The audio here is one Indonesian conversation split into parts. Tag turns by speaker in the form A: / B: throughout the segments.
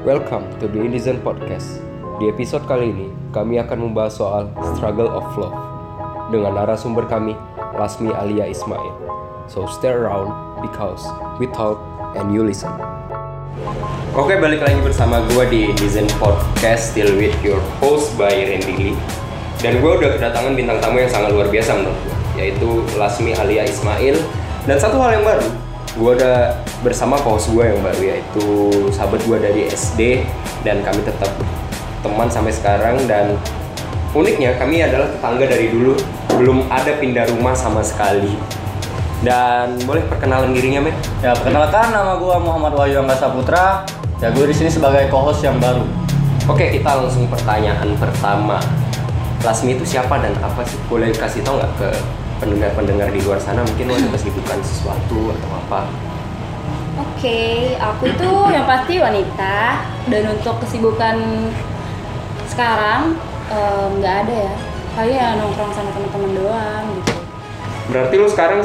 A: Welcome to the Indizen Podcast. Di episode kali ini, kami akan membahas soal struggle of love dengan narasumber kami, Lasmi Alia Ismail. So stay around because we talk and you listen. Oke, balik lagi bersama gue di Indizen Podcast Still with your host by Randy Lee. Dan gue udah kedatangan bintang tamu yang sangat luar biasa menurut gue, yaitu Lasmi Alia Ismail. Dan satu hal yang baru, gue udah bersama host gue yang baru yaitu sahabat gue dari SD dan kami tetap teman sampai sekarang dan uniknya kami adalah tetangga dari dulu. Belum ada pindah rumah sama sekali. Dan boleh perkenalan dirinya men
B: Ya, perkenalkan nama gua Muhammad Wahyu Angga Saputra. Ya, gue di sini sebagai co-host yang baru.
A: oke kita langsung pertanyaan pertama. Lasmi itu siapa dan apa sih? Boleh kasih tau nggak ke pendengar-pendengar di luar sana? Mungkin lo ada kesibukan sesuatu atau apa
C: Oke, aku itu yang pasti wanita dan untuk kesibukan sekarang em, nggak ada ya. Kayak ya nongkrong sama teman-teman doang gitu.
A: Berarti lu sekarang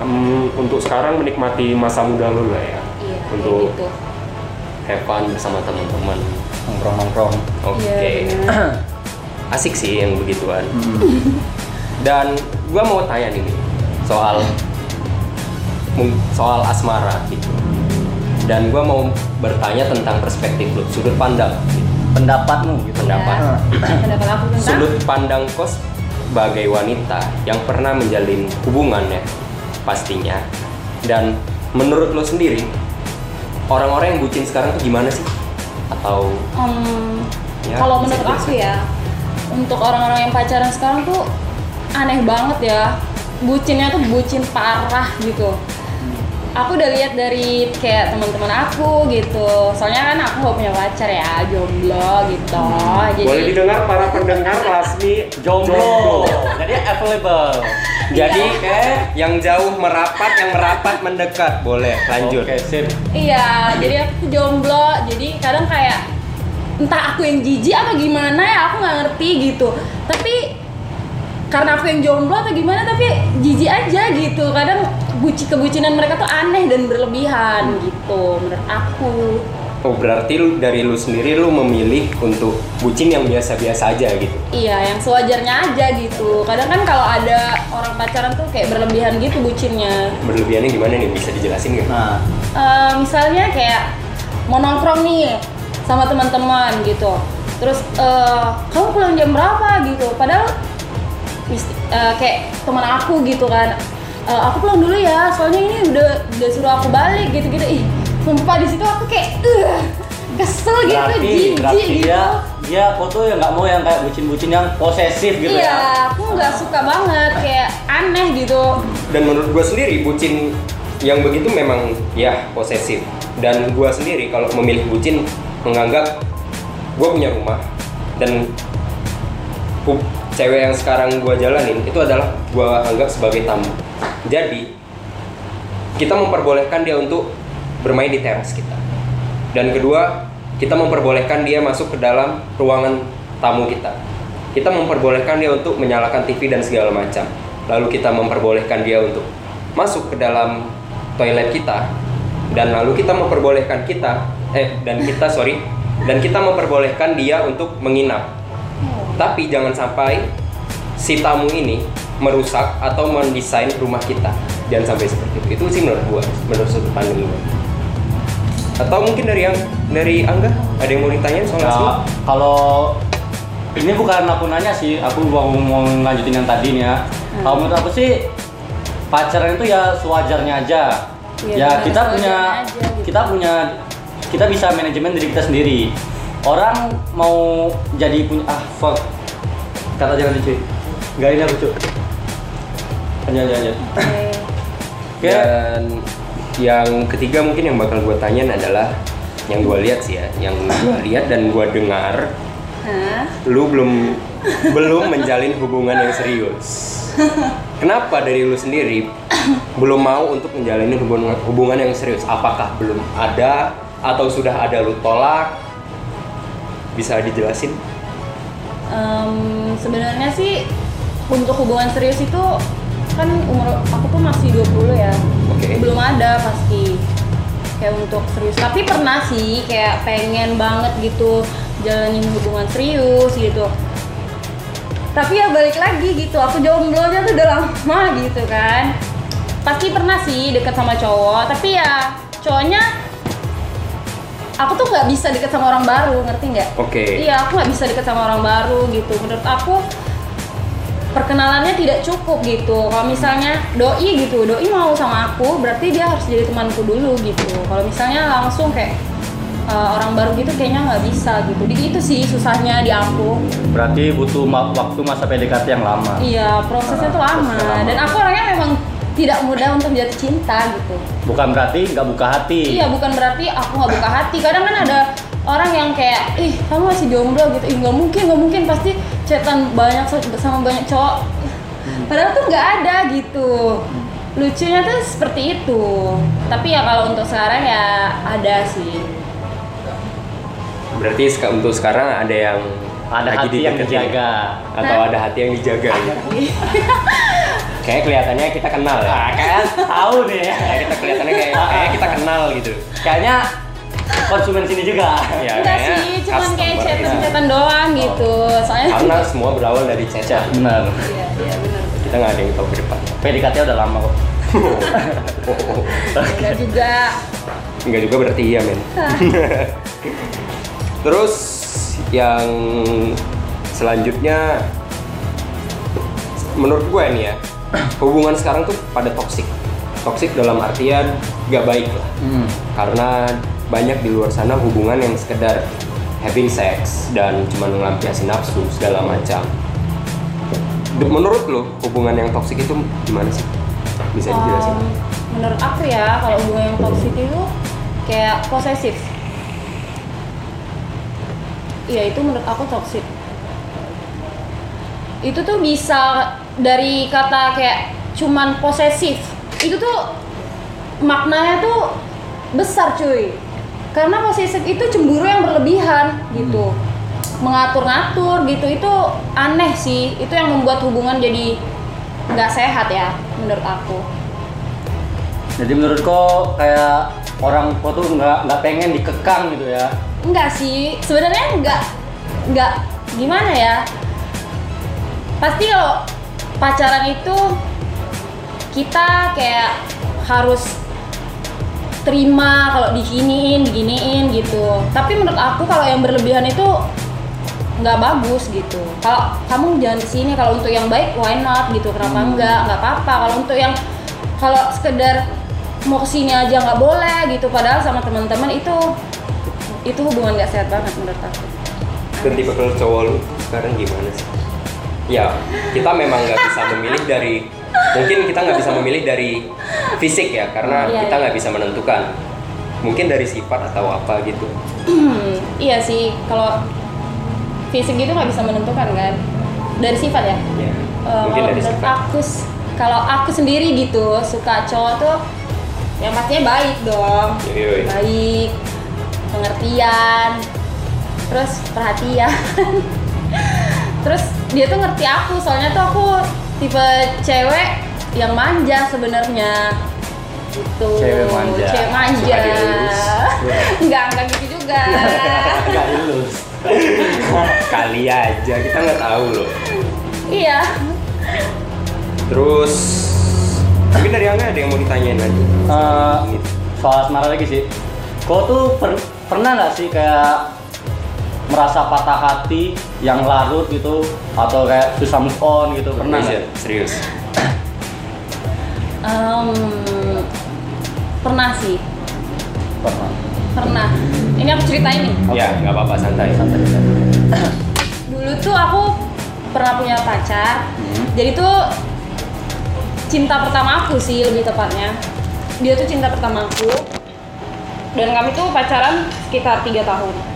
A: em, untuk sekarang menikmati masa muda lu lah ya.
C: Iya,
A: Untuk
C: gitu.
A: have fun bersama teman-teman.
B: Nongkrong-nongkrong.
A: Oke.
C: Iya, benar.
A: Asik sih yang begituan. Dan gua mau tanya nih soal soal asmara gitu. Dan gua mau bertanya tentang perspektif lu, sudut pandang, gitu.
B: Pendapatmu gitu.
A: pendapat.
C: Ya, pendapat aku tentang
A: Sudut pandang kos sebagai wanita yang pernah menjalin hubungan ya pastinya. Dan menurut lo sendiri orang-orang yang bucin sekarang tuh gimana sih? Atau
C: Em,
A: Ya,
C: kalau menurut aku ya, untuk orang-orang yang pacaran sekarang tuh aneh banget ya. Bucinnya tuh bucin parah gitu. Aku udah lihat dari kayak teman-teman aku gitu. Soalnya kan aku gak punya pacar ya, jomblo gitu. Jadi
A: boleh didengar para pendengar Lasmi
B: Jomblo. Jadi available.
A: Jadi
B: Oke.
A: yang jauh merapat, yang merapat mendekat. Boleh, lanjut.
B: Oke, sip.
C: Iya, jadi aku jomblo. Jadi kadang kayak entah aku yang jijik apa gimana ya, aku nggak ngerti gitu. Tapi karena aku yang jomblo atau gimana, tapi jijik aja gitu. Kadang buci kebucinan mereka tuh aneh dan berlebihan gitu menurut aku.
A: Oh, berarti lu dari lu sendiri lu memilih untuk bucin yang biasa-biasa aja gitu.
C: Iya, yang sewajarnya aja gitu. Kadang kan kalau ada orang pacaran tuh kayak berlebihan gitu bucinnya.
A: Berlebihannya gimana nih? Bisa dijelasin nggak?
B: Nah,
C: Eh, misalnya kayak mau nongkrong nih sama teman-teman gitu terus eh, kamu pulang jam berapa gitu padahal eh, kayak teman aku gitu kan "Eh, aku pulang dulu ya soalnya ini udah udah suruh aku balik gitu gitu ih sumpah di situ aku kayak "Ugh, kesel gitu
B: berarti
C: jijik
B: berarti
C: gitu
B: dia dia foto yang nggak mau yang kayak bucin-bucin yang posesif gitu
C: iya
B: ya.
C: aku nggak suka banget kayak aneh gitu
A: Dan menurut gue sendiri bucin yang begitu memang ya posesif. Dan gue sendiri kalau memilih bucin menganggap gue punya rumah dan cewek yang sekarang gue jalanin itu adalah gue anggap sebagai tamu. Jadi kita memperbolehkan dia untuk bermain di teras kita. Dan kedua, kita memperbolehkan dia masuk ke dalam ruangan tamu kita. Kita memperbolehkan dia untuk menyalakan TV dan segala macam. Lalu kita memperbolehkan dia untuk masuk ke dalam toilet kita. Dan lalu kita memperbolehkan kita eh dan kita sorry dan kita memperbolehkan dia untuk menginap. Tapi jangan sampai si tamu ini merusak atau mendesain rumah kita. Jangan sampai seperti itu. Itu sih menurut gua, menurut sudut pandang gua. Atau mungkin dari yang dari Angga ada yang mau ditanyain soal
B: Ya,
A: Asmi?
B: kalau ini bukan aku nanya sih, aku mau mau lanjutin yang tadi nih ya.
C: Hmm.
B: Kalau menurut aku sih pacaran itu ya sewajarnya aja.
C: Iya,
B: ya
C: benar,
B: kita punya
C: aja gitu.
B: kita punya kita bisa manajemen diri kita sendiri. Orang mau jadi punya ah fuck kata jangan cuy. Gak ini aku cuy. Lanjut lanjut, lanjut.
C: Oke.
B: Oke.
A: Dan yang ketiga mungkin yang bakal gue tanyain adalah yang gue lihat sih ya, yang gue lihat dan gue dengar,
C: Hah?
A: lu belum belum menjalin hubungan yang serius. Kenapa dari lu sendiri belum mau untuk menjalani hubungan hubungan yang serius? Apakah belum ada atau sudah ada lu tolak? Bisa dijelasin?
C: Em, sebenarnya sih untuk hubungan serius itu kan umur aku tuh masih 20 ya.
A: Oke.
C: belum ada pasti. Kayak untuk serius. Tapi pernah sih kayak pengen banget gitu jalanin hubungan serius gitu. Tapi ya balik lagi gitu aku jomblonya tuh udah lama gitu kan. Pasti pernah sih deket sama cowok tapi ya cowoknya aku tuh nggak bisa deket sama orang baru ngerti nggak?
A: Oke.
C: iya aku nggak bisa deket sama orang baru gitu. Menurut aku perkenalannya tidak cukup gitu. Kalau misalnya doi gitu doi mau sama aku berarti dia harus jadi temanku dulu gitu. Kalau misalnya langsung kayak uh, orang baru gitu kayaknya nggak bisa gitu. Di itu sih susahnya di aku.
B: Berarti butuh ma- waktu masa PDKT yang lama.
C: iya prosesnya tuh lama
B: Prosesnya lama.
C: dan aku orangnya memang tidak mudah untuk jatuh cinta gitu
B: Bukan berarti nggak buka hati.
C: Iya, bukan berarti aku nggak buka hati. Kadang kan ada orang yang kayak, ih kamu masih jomblo gitu. Ih nggak mungkin, nggak mungkin pasti cetan banyak sama banyak cowok. Padahal tuh nggak ada gitu. Lucunya tuh seperti itu. Tapi ya kalau untuk sekarang ya ada sih.
A: Berarti untuk sekarang ada yang
B: Ada
A: lagi
B: hati yang dijaga.
A: atau ada hati yang dijaga. kayak kelihatannya kita kenal ya.
B: Nah, kan tahu nih.
A: Kayak kita kelihatannya kayak kayak kita kenal gitu.
B: Kayaknya konsumen sini juga.
A: Ya,
C: Enggak
A: kayaknya
C: sih, cuman kayak cetan-cetan doang gitu. Soalnya
A: Karena semua berawal dari chat.
B: Chat, benar.
C: Iya, iya benar.
A: Kita nggak ada yang tahu ke depan.
B: PDKT udah lama kok.
C: Enggak juga.
A: Enggak juga berarti iya men. Terus yang selanjutnya menurut gue nih ya hubungan sekarang tuh pada toksik toksik dalam artian gak baik lah.
B: Hmm.
A: karena banyak di luar sana hubungan yang sekedar having sex dan cuma ngelampiasin nafsu segala macam. Menurut lo hubungan yang toksik itu gimana sih? Bisa dijelasin?
C: Um, menurut aku ya kalau hubungan yang toxic itu kayak posesif. Iya itu menurut aku toxic. Itu tuh bisa dari kata kayak cuman posesif itu tuh maknanya tuh besar cuy. Karena posesif itu cemburu yang berlebihan gitu. Mengatur-ngatur gitu itu aneh sih. Itu yang membuat hubungan jadi nggak sehat ya menurut aku.
B: Jadi menurut kok kayak orang kok tuh nggak nggak pengen dikekang gitu ya?
C: enggak sih. Sebenarnya enggak enggak gimana ya? Pasti kalau pacaran itu kita kayak harus terima kalau diginiin diginiin gitu. Tapi menurut aku kalau yang berlebihan itu nggak bagus gitu. Kalau kamu jangan ke sini kalau untuk yang baik why not gitu? Kenapa enggak nggak? Apa-apa. Kalau untuk yang kalau sekedar mau ke sini aja nggak boleh gitu. Padahal sama teman-teman itu itu hubungan nggak sehat banget menurut aku.
A: Dan tipe kalau cowok lu sekarang gimana sih? Ya, kita memang nggak bisa memilih dari mungkin kita nggak bisa memilih dari fisik ya karena
C: Iya,
A: kita
C: iya.
A: nggak bisa menentukan. Mungkin dari sifat atau apa gitu.
C: Iya sih kalau fisik gitu nggak bisa menentukan kan? Dari sifat ya?
A: Ya
C: Eh,
A: mungkin dari sifat.
C: aku kalau aku sendiri gitu suka cowok tuh yang pastinya baik dong.
A: Yoi, yoi.
C: baik pengertian terus perhatian terus dia tuh ngerti aku soalnya tuh aku tipe cewek yang manja sebenarnya gitu
B: Cewek manja.
C: cewek manja enggak enggak gitu juga
B: Nggak ilus.
A: kali aja kita nggak tahu loh
C: iya
A: terus mungkin dari Angga ada yang mau ditanyain lagi
B: Eh,
A: Ini.
B: soal asmara lagi sih. Kau tuh per- pernah nggak sih kayak merasa patah hati yang larut gitu atau kayak susah move on gitu. Pernah
A: Serius ya?
B: nggak?
A: serius.
C: Em, pernah sih.
B: Pernah.
C: pernah. Ini aku ceritain nih.
A: Ya nggak apa-apa santai.
B: Santai.
C: dulu tuh aku pernah punya pacar. Jadi tuh cinta pertama aku sih lebih tepatnya. Dia tuh cinta pertama aku. Dan kami tuh pacaran sekitar tiga tahun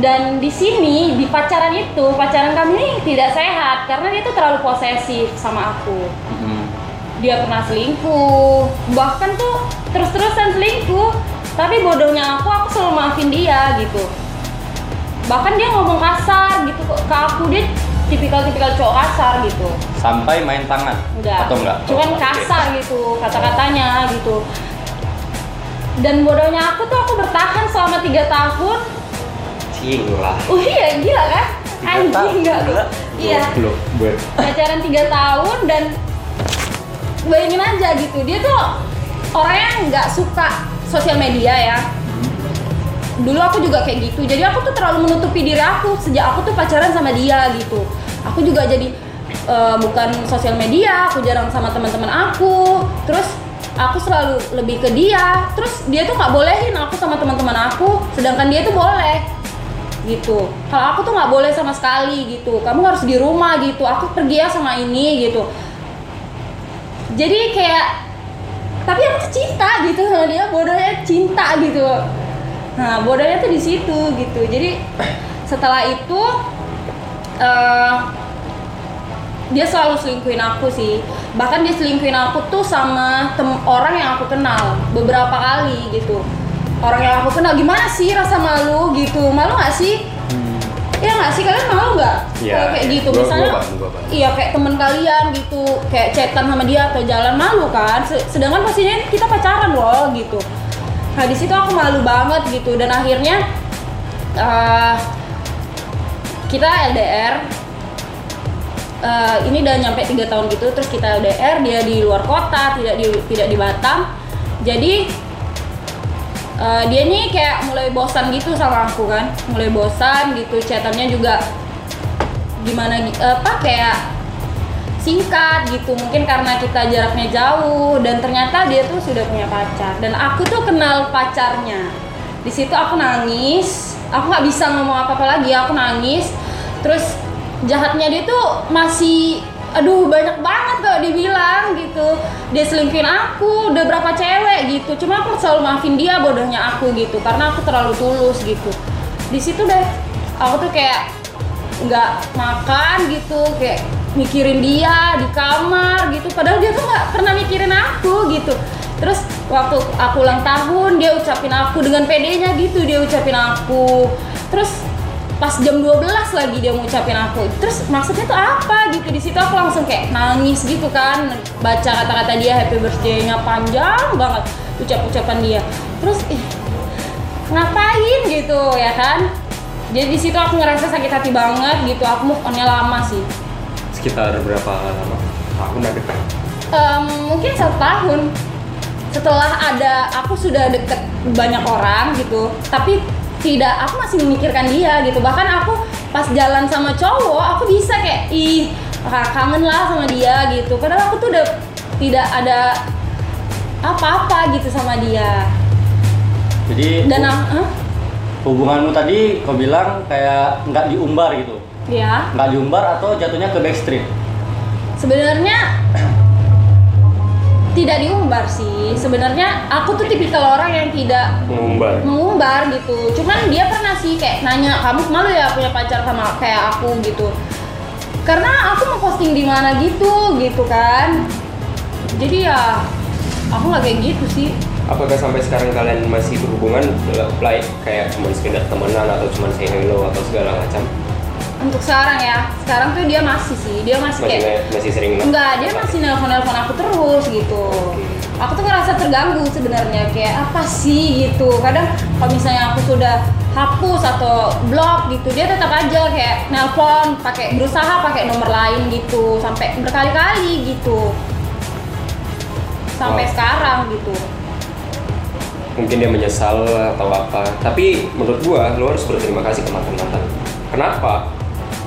C: dan di sini di pacaran itu pacaran kami ini tidak sehat karena dia tuh terlalu posesif sama aku.
B: Hmm.
C: dia pernah selingkuh bahkan tuh terus-terusan selingkuh. Tapi bodohnya aku aku selalu maafin dia gitu. Bahkan dia ngomong kasar gitu ke aku dia tipikal-tipikal cowok kasar gitu.
B: Sampai main tangan?
C: Enggak.
B: Atau enggak?
C: cuman
B: Oh,
C: kasar gitu kata-katanya gitu. Dan bodohnya aku tuh aku bertahan selama tiga tahun
A: Cing lah.
C: oh iya gila kan? Anjing nggak
B: gila.
C: iya.
A: Belum,
C: pacaran tiga tahun dan bayangin aja gitu. Dia tuh orangnya nggak suka sosial media ya. Dulu aku juga kayak gitu. Jadi aku tuh terlalu menutupi diri aku sejak aku tuh pacaran sama dia gitu. Aku juga jadi eh, bukan sosial media aku jarang sama teman-teman aku. Terus aku selalu lebih ke dia. Terus dia tuh nggak bolehin aku sama teman-teman aku sedangkan dia tuh boleh gitu. Kalau aku tuh nggak boleh sama sekali gitu. Kamu harus di rumah gitu. Aku pergi ya sama ini gitu. Jadi kayak tapi aku tuh cinta gitu sama dia. Bodohnya cinta gitu. Nah bodohnya tuh di situ gitu. Jadi setelah itu eh, dia selalu selingkuhin aku sih. Bahkan dia selingkuhin aku tuh sama tem orang yang aku kenal beberapa kali gitu orang yang aku kenal gimana sih rasa malu gitu? Malu nggak sih? Iya nggak sih? Kalian malu nggak? Kalau kayak
A: iya.
C: gitu
A: Gua-
C: misalnya iya kayak temen kalian gitu kayak chatan sama dia atau jalan malu kan? Se- sedangkan pastinya kita pacaran loh gitu. Nah di situ aku malu banget gitu dan akhirnya eh, kita LDR Eh, ini udah nyampe tiga tahun gitu terus kita LDR dia di luar kota tidak di tidak di Batam. Jadi eh, dia nih kayak mulai bosan gitu sama aku kan. Mulai bosan gitu chatannya juga gimana gi- apa kayak singkat gitu. Mungkin karena kita jaraknya jauh dan ternyata dia tuh sudah punya pacar. Dan aku tuh kenal pacarnya. Di situ aku nangis. Aku nggak bisa ngomong apa apa lagi aku nangis. Terus jahatnya dia tuh masih aduh banyak banget kalau dibilang gitu. Dia selingkuhin aku udah berapa cewek gitu. Cuma aku selalu maafin dia bodohnya aku gitu. Karena aku terlalu tulus gitu. Di situ deh aku tuh kayak nggak makan gitu. Kayak mikirin dia di kamar gitu. Padahal dia tuh nggak pernah mikirin aku gitu. Terus waktu aku ulang tahun dia ucapin aku dengan pedenya gitu. Dia ucapin aku. Terus pas jam 12 lagi dia ngucapin aku. Terus maksudnya tuh apa gitu? Di situ aku langsung kayak nangis gitu kan. Baca kata-kata dia happy birthday-nya panjang banget ucap-ucapan dia. Terus ih, ngapain? gitu ya kan? Jadi di situ aku ngerasa sakit hati banget gitu. Aku move on-nya lama sih.
A: Sekitar berapa lama? Tahun ada kan?
C: Em, mungkin satu tahun. Setelah ada aku sudah deket banyak orang gitu. Tapi tidak aku masih memikirkan dia gitu. Bahkan aku pas jalan sama cowok aku bisa kayak ih kangen lah sama dia gitu. Padahal aku tuh udah tidak ada apa-apa gitu sama dia.
B: Jadi
C: dan ah, hah?
B: hubunganmu tadi kau bilang kayak nggak diumbar gitu,
C: ya
B: nggak diumbar atau jatuhnya ke backstreet.
C: sebenarnya tidak diumbar sih. Sebenarnya aku tuh tipikal orang yang tidak
A: Mengumbar.
C: mengumbar gitu. Cuman dia pernah sih kayak nanya kamu malu ya punya pacar sama kayak aku? gitu. Karena aku mau posting di mana gitu gitu kan. Jadi ya aku nggak kayak gitu sih.
A: Apakah sampai sekarang kalian masih berhubungan like kayak cuma sekedar temenan atau cuma say hello atau segala macam?
C: Untuk sekarang ya. Sekarang tuh dia masih sih. Dia masih,
A: Masih
C: kayak
A: masih sering
C: enggak dia masih nelpon nelpon aku terus gitu.
A: Oke.
C: aku tuh ngerasa terganggu sebenarnya. Kayak apa sih? gitu. Kadang kalau misalnya aku sudah hapus atau blok gitu dia tetap aja kayak nelpon pakai berusaha pakai nomor lain gitu. Sampai berkali-kali gitu. Sampai
A: Wow.
C: sekarang gitu.
A: Mungkin dia menyesal atau apa. Tapi menurut gua lu harus berterima kasih ke mantan mantan kenapa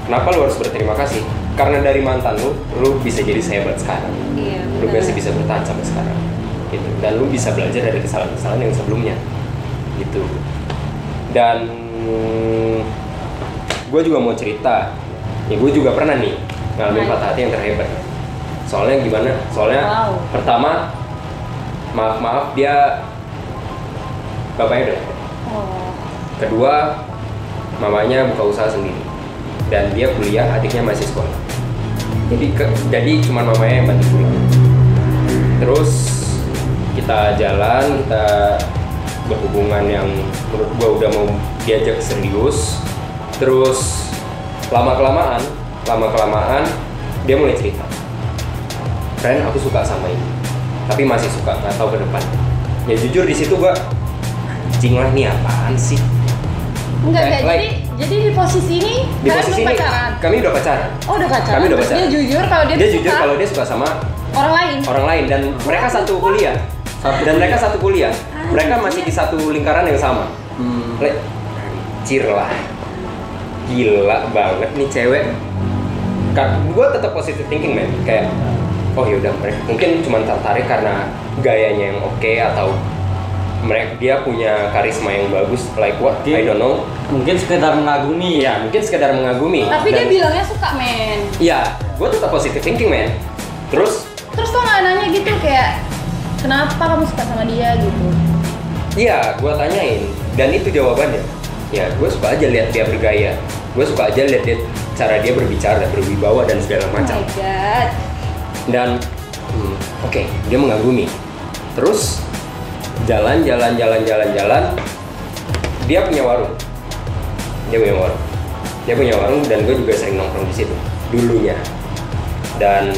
A: kenapa lu harus berterima kasih? Karena dari mantan lu lu bisa jadi sehebat sekarang.
C: Iya
A: lu masih bisa bertahan sampai sekarang. Gitu. Dan lu bisa belajar dari kesalahan-kesalahan yang sebelumnya. Gitu. Dan gue juga mau cerita. Ya gue juga pernah nih ngalamin patah hati yang terhebat. Soalnya gimana? Soalnya
C: Wow.
A: pertama maaf maaf dia bapaknya udah
C: oh.
A: kedua mamanya buka usaha sendiri dan dia kuliah adiknya masih sekolah. Jadi ke, jadi cuma mamanya yang bantu pulang terus kita jalan kita berhubungan yang menurut gua udah mau diajak serius. Terus lama kelamaan lama kelamaan dia mulai cerita. Ren aku suka sama ini tapi masih suka nggak tahu ke depan. Ya jujur di situ gua anjing lah nih apaan sih?
C: Enggak,
A: Like-
C: enggak. Jadi jadi di posisi ini
A: di
C: kalian
A: posisi
C: belum
A: ini
C: pacaran.
A: kami udah pacaran.
C: Oh, udah pacaran.
A: Kami udah pacaran.
C: Dia jujur kalau dia,
A: dia
C: tuh
A: jujur
C: suka
A: kalau dia suka sama
C: orang lain.
A: orang lain. Dan mereka satu kuliah. Dan mereka satu kuliah. Mereka masih di satu lingkaran yang sama.
B: Hmm.
A: Anjir lah. Gila banget nih cewek. Gue tetap positive thinking man kayak oh yaudah mereka mungkin cuma tertarik karena gayanya yang oke atau mereka dia punya karisma yang bagus. Like what? I don't know
B: Mungkin sekedar mengagumi
A: iya mungkin sekedar mengagumi
C: Tapi dia
A: Dan-
C: bilangnya suka, men.
A: iya gue tetap positive thinking man terus
C: Terus kok nggak nanya gitu kayak kenapa kamu suka sama dia gitu?
A: Iya, gue tanyain dan itu jawabannya. Ya, gue suka aja lihat dia bergaya. Gue suka aja lihat dia cara dia berbicara, berwibawa dan segala macam.
C: Oh my god.
A: Dan hmm, oke, dia mengagumi. Terus jalan, jalan, jalan, jalan, jalan. Dia punya warung. Dia punya warung. Dia punya warung dan gue juga sering nongkrong di situ dulunya. Dan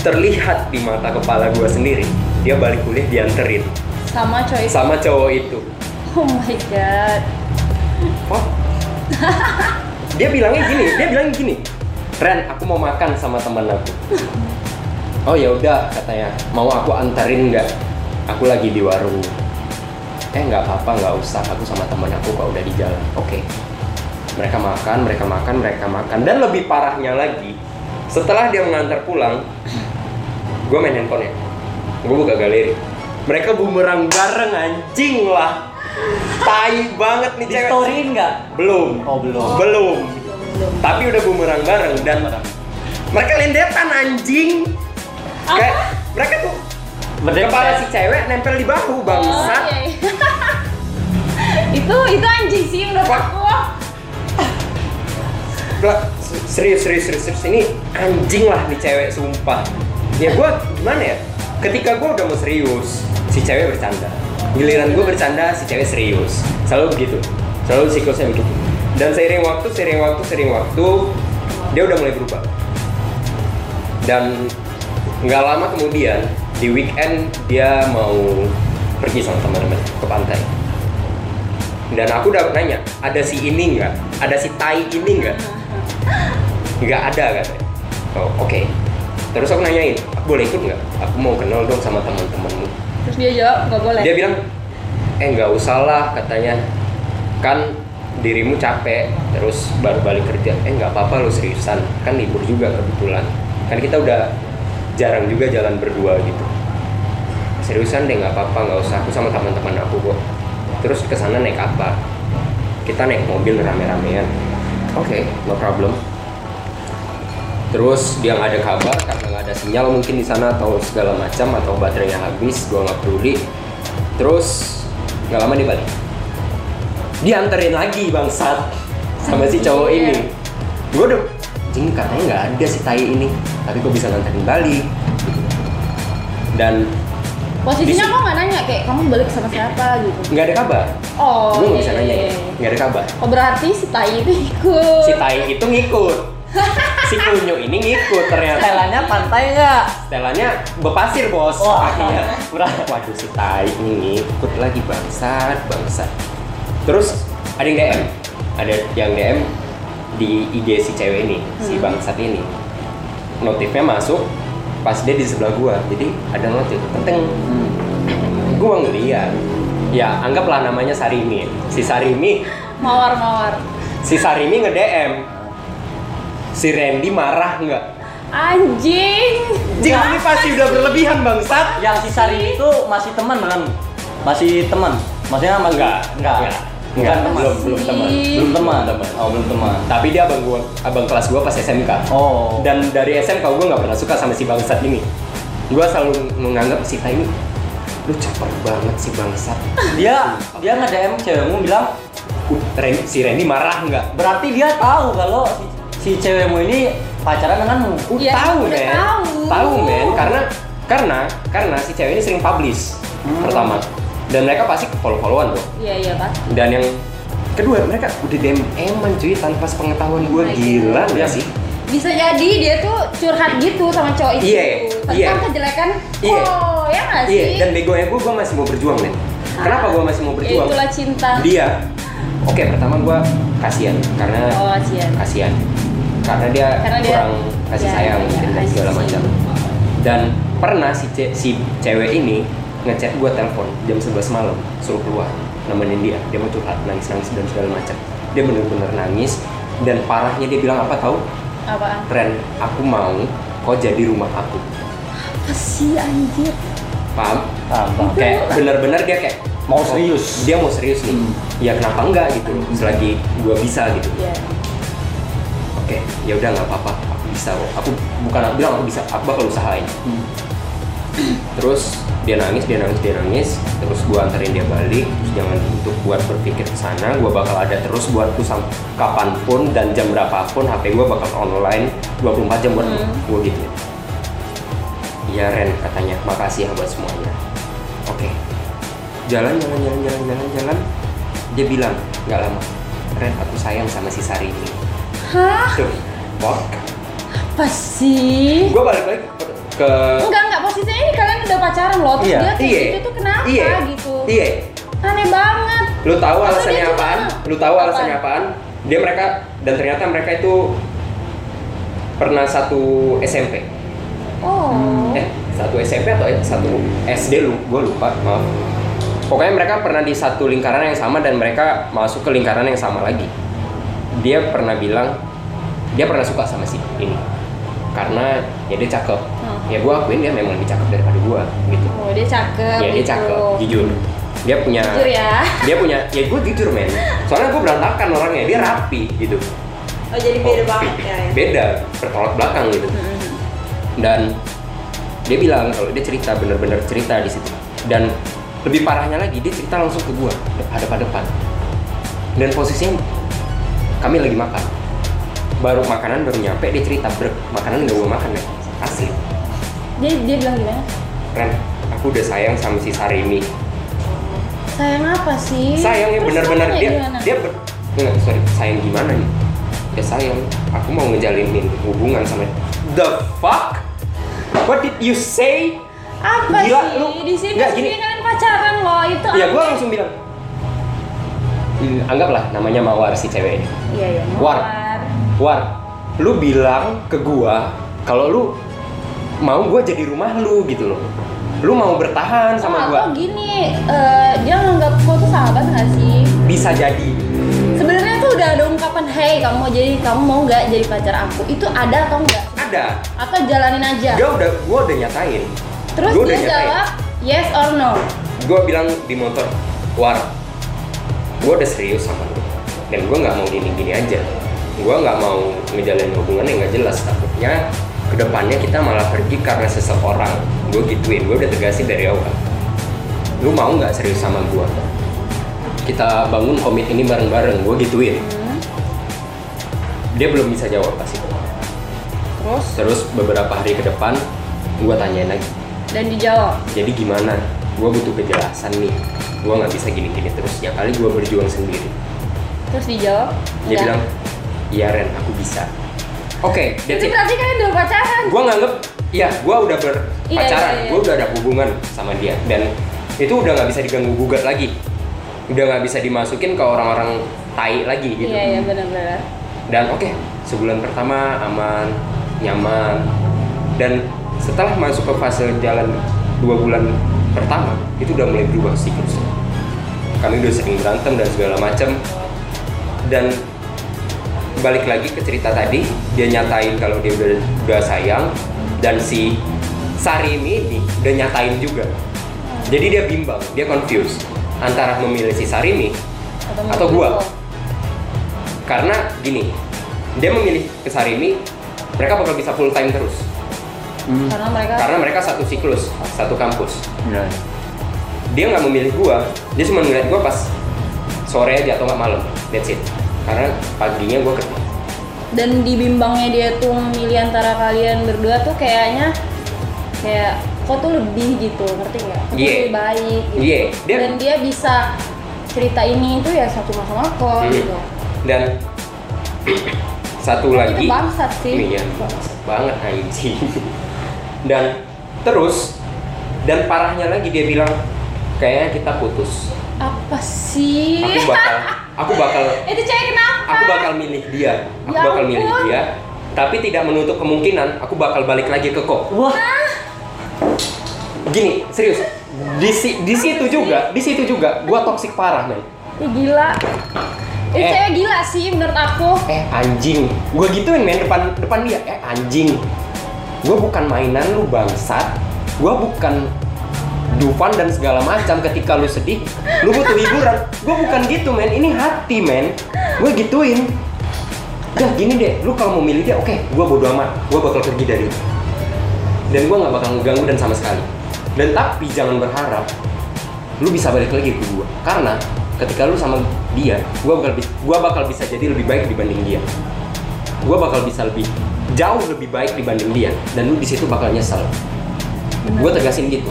A: terlihat di mata kepala gue sendiri, dia balik kuliah dianterin
C: Sama coy.
A: sama cowok itu.
C: Oh my god.
A: Oh. dia bilangnya gini, dia bilang gini, Ren, aku mau makan sama teman aku. Oh ya udah katanya, mau aku anterin nggak? Aku lagi di warung. Eh nggak apa-apa, nggak usah. Aku sama teman aku kok udah di jalan. Oke. Mereka makan, mereka makan, mereka makan. Dan lebih parahnya lagi, setelah dia mengantar pulang, gue main handphonenya. Gue buka galeri. Mereka bumerang bareng anjing lah. Tai banget nih cewek.
B: story nggak?
A: Belum.
B: Oh belum.
A: Belum. Tapi udah bumerang bareng dan mereka lendetan anjing. Kayak mereka tuh
B: Berdempet.
A: kepala si cewek nempel di bahu bangsat.
C: Oh, iya, iya. itu itu anjing sih menurut
A: Wah.
C: aku.
A: Gua- serius serius serius serius ini anjing lah nih cewek sumpah. Ya gua gimana ya? Ketika gua udah mau serius, si cewek bercanda. Giliran gua bercanda, si cewek serius. Selalu begitu. Selalu siklusnya begitu. Dan seiring waktu, seiring waktu, seiring waktu, dia udah mulai berubah. Dan nggak lama kemudian di weekend dia mau pergi sama teman-teman ke pantai. Dan aku udah nanya, ada si ini nggak? Ada si tai ini nggak? Nggak ada katanya. Oh oke. Terus aku nanyain, aku boleh ikut nggak? Aku mau kenal dong sama teman-temanmu.
C: Terus dia jawab nggak boleh.
A: Dia bilang, eh nggak usah lah katanya. Kan dirimu capek, terus baru balik kerja. Eh nggak apa-apa lo seriusan, kan libur juga kebetulan. Kan kita udah jarang juga jalan berdua gitu. Seriusan deh nggak apa-apa, nggak usah. Aku sama teman-teman aku kok. Terus ke sana naik apa? Kita naik mobil rame-ramean. Oke, no problem. Terus dia nggak ada kabar karena nggak ada sinyal mungkin di sana atau segala macam atau baterainya habis, gua nggak peduli. Terus nggak lama dia balik. Dianterin lagi bangsat sama si cowok
C: Iya.
A: ini. Gue udah, jing katanya nggak ada si tai ini, tapi kok bisa nganterin balik. Dan
C: Posisinya kok nggak nanya kayak kamu balik sama siapa gitu.
A: nggak ada kabar.
C: Oh.
A: gue nggak
C: iya,
A: bisa
C: iya,
A: nanya,
C: iya.
A: nggak ada kabar.
C: Oh berarti si tai itu ikut.
A: Si tai itu ngikut. si kunyu ini ngikut ternyata.
B: Setelannya pantai nggak?
A: Setelannya bepasir bos.
B: Wah,
A: kakinya.
B: murah.
A: Waduh si tai ini ngikut lagi bangsat bangsat. Terus ada yang DM, ada yang DM di IG si cewek ini, si
C: Hmm.
A: bangsat ini. Notifnya masuk pas dia di sebelah gua, jadi ada notif penting. Gua ngeliat, ya anggaplah namanya Sarimi. Si Sarimi,
C: Mawar mawar.
A: si Sarimi nge DM. Si Randy marah nggak?
C: Anjing.
A: Jing ini pasti udah berlebihan bangsat.
B: Yang si Sari itu masih teman kan? Masih teman. Maksudnya masih
A: Enggak,
B: enggak.
A: enggak. Enggak,
B: teman.
A: belum belum teman.
B: Belum teman. Oh, belum teman.
A: Tapi dia abang gua, abang kelas gua pas SMK.
B: Oh.
A: Dan dari SMK gua nggak pernah suka sama si bangsat ini. Gua selalu menganggap si Tai ini lu caper banget si bangsat.
B: dia dia nge-DM cewekmu bilang
A: Uh, Ren- si Randy marah nggak?
B: berarti dia tahu kalau si, si cewekmu ini pacaran denganmu.
A: Uh,
C: Iya,
A: tahu men,
C: tahu.
A: tahu men, karena karena karena si cewek ini sering publish
B: Hmm.
A: pertama, dan mereka pasti follow followan tuh.
C: Iya iya pak.
A: Dan yang kedua mereka udah DM eman cuy tanpa sepengetahuan gua
C: Oh
A: gila nggak
B: Iya.
A: sih?
C: bisa jadi dia tuh curhat gitu sama cowok itu
A: Iya,
C: tentang
A: iya.
C: kejelekan
A: Iya.
C: oh ya nggak sih
A: Iya, dan begonya gue, gue masih mau berjuang, men. Kenapa gue masih mau
C: Ya,
A: berjuang?
C: itulah cinta
A: Dia, oke pertama gue kasihan karena
C: oh kasihan
A: kasihan karena dia
C: Karena dia-
A: kurang kasih
C: ya,
A: sayang
C: ya,
A: dan segala macam. Dan pernah si ce- si cewek ini ngechat gue telepon jam 11 malam suruh keluar nemenin dia. Dia mau curhat nangis nangis dan segala macam. Dia bener-bener nangis dan parahnya dia bilang apa tahu?
C: Apaan?
A: Ren aku mau kau jadi rumah aku.
C: Apa sih anjir?
A: Paham?
B: Paham, paham.
A: kayak bener-bener dia kayak
B: Mau
A: oh,
B: serius.
A: dia mau serius nih.
B: Hmm.
A: ya kenapa enggak? gitu loh selagi gue bisa gitu.
C: Ya
A: oke ya udah nggak apa-apa. Aku bisa kok. Aku bukan aku bilang aku bisa aku bakal usahain.
B: Hmm.
A: terus dia nangis dia nangis dia nangis. Terus gua anterin dia balik terus jangan untuk buat berpikir ke sana. Gua bakal ada terus buat tuh kapan pun dan jam berapapun HP gua bakal online 24 jam buat.
C: Hmm.
A: gua gitu. Iya Ren katanya. Makasih ya buat semuanya. Oke. Jalan jalan jalan jalan jalan jalan. Dia bilang nggak lama. Ren aku sayang sama si Sari ini
C: hah?
A: Tuh.
C: Apa sih?
A: Gua balik lagi ke, ke
C: enggak enggak. Posisinya ini kalian udah pacaran loh terus
B: Iya.
C: dia kayak
A: Iya.
C: gitu tuh kenapa
A: iya
C: gitu?
A: iya.
C: Aneh banget.
A: Lu tahu alasannya apaan? lu tahu alasannya apaan? Dia mereka dan ternyata mereka itu pernah satu SMP
C: oh.
A: Eh satu SMP atau satu SD lu gue lupa maaf. Pokoknya mereka pernah di satu lingkaran yang sama dan mereka masuk ke lingkaran yang sama lagi. Dia pernah bilang dia pernah suka sama si ini karena ya dia cakep.
C: Hmm.
A: ya gue akuin dia memang lebih cakep daripada gue gitu.
C: Oh dia cakep
A: ya dia
C: gitu.
A: cakep jujur. Dia punya
C: Jujur ya.
A: dia punya ya gue jujur men. Soalnya gue berantakan orangnya dia rapi gitu.
C: Oh jadi beda banget ya, ya.
A: beda bertolak belakang gitu.
C: Mm-mm.
A: dan dia bilang kalau dia cerita bener-bener cerita di situ. Dan lebih parahnya lagi dia cerita langsung ke gue hadap depan dan posisinya kami lagi makan baru makanan baru nyampe dia cerita ber makanan nggak gue makan ya? Asli.
C: Dia dia bilang gimana?
A: Ren aku udah sayang sama si Sarimi.
C: Sayang apa sih?
A: Sayang ya
C: Terus
A: benar-benar
C: sayangnya
A: dia
C: gimana?
A: dia ber, enggak sorry sayang gimana nih? Ya sayang aku mau ngejalinin hubungan sama the fuck? What did you say?
C: Apa
A: Gila,
C: sih?
A: lu-
C: di sini
A: nggak, gini.
C: kalian pacaran loh itu
A: ya gue langsung bilang "Hmm, anggaplah namanya mawar si cewek ini.
C: Iya iya
A: War.
C: mawar.
A: war lu bilang ke gua kalau lu mau gua jadi rumah lu gitu loh. Lu mau bertahan sama
C: oh,
A: gua.
C: oh gini? Eh, dia nganggap gua tuh sahabat nggak sih?
A: Bisa jadi.
C: Sebenarnya tuh udah ada ungkapan hey kamu mau jadi kamu mau nggak jadi pacar aku? Itu ada atau enggak
A: ada.
C: Atau jalanin aja?
A: Dia udah gua udah nyatain.
C: Terus
A: Gua
C: dia
A: nyatain.
C: jawab yes or no?
A: Gue bilang di motor war gue udah serius sama lu. Dan gue nggak mau gini-gini aja gue nggak mau ngejalin hubungan yang nggak jelas takutnya ke depannya kita malah pergi karena seseorang. Gue gituin gue udah tegasin dari awal. Lu mau nggak serius sama gue kita bangun komit ini bareng-bareng gue gituin.
C: Hmm,
A: dia belum bisa jawab pasti
C: terus?
A: Terus beberapa hari ke depan gue tanyain lagi.
C: Dan dijawab?
A: Jadi gimana? Gue butuh kejelasan nih. Gue nggak bisa gini-gini terus. Ya kali gue berjuang sendiri.
C: Terus dijawab?
A: Dia
C: enggak.
A: bilang iya Ren aku bisa. Oke that's
C: itu
A: it.
C: berarti kalian udah pacaran?
A: Gue nganggep iya gue udah
C: Iya,
A: berpacaran
C: iya, iya.
A: gue udah ada hubungan sama dia. Dan itu udah nggak bisa diganggu gugat lagi. Udah nggak bisa dimasukin ke orang-orang tai lagi gitu.
C: Iya iya benar-benar.
A: Dan oke sebulan pertama aman nyaman. Dan setelah masuk ke fase jalan dua bulan pertama itu udah mulai berubah siklus kami udah sering berantem dan segala macam dan balik lagi ke cerita tadi. Dia nyatain kalau dia udah udah sayang. Dan si Sarimi ini udah nyatain juga. Jadi dia bimbang dia confused antara memilih si Sarimi Atau gua. karena gini dia memilih ke Sarimi mereka bakal bisa full time terus.
B: Hmm.
C: karena mereka
A: karena mereka satu siklus satu kampus.
B: Ya.
A: dia nggak memilih gua. Dia cuma ngeliat gua pas sore aja atau nggak malam. That's it karena paginya gua kerja
C: dan di bimbangnya dia tuh memilih antara kalian berdua tuh kayaknya kayak kok tuh lebih gitu ngerti nggak? Kok tuh
A: Iya.
C: lebih baik gitu.
A: Iya, dia-
C: dan dia bisa cerita ini itu ya satu sama kok
A: Hmm.
C: gitu.
A: dan satu
C: Itu
A: lagi
C: bangsat sih.
A: iya bangsat banget anjing dan terus dan parahnya lagi dia bilang kayaknya kita putus
C: Apa sih?
A: aku bakal aku bakal
C: itu cewek kenapa?
A: aku bakal milih dia. Aku
C: Ya
A: bakal milih
C: ampun.
A: dia tapi tidak menutup kemungkinan aku bakal balik lagi ke kok.
B: Wah,
A: gini serius. Di si- di situ juga di situ juga gua toksik parah men.
C: Ih, gila. Itu
A: Eh.
C: cewek gila sih menurut aku.
A: eh anjing. Gua gituin men depan depan dia. Eh anjing. Gua bukan mainan lu bangsat. Gua bukan Dufan dan segala macam ketika lu sedih lu butuh hiburan gua bukan gitu men ini hati men gua gituin Udah gini deh, lu kalau mau milih dia, oke, gua bodo amat, gua bakal pergi dari lu. Dan gua nggak bakal ngeganggu dan sama sekali. Dan tapi jangan berharap lu bisa balik lagi ke gua, karena ketika lu sama dia, gua bakal gua bakal bisa jadi lebih baik dibanding dia. Gua bakal bisa lebih jauh lebih baik dibanding dia, dan lu di situ bakal nyesel. Gua tegasin gitu.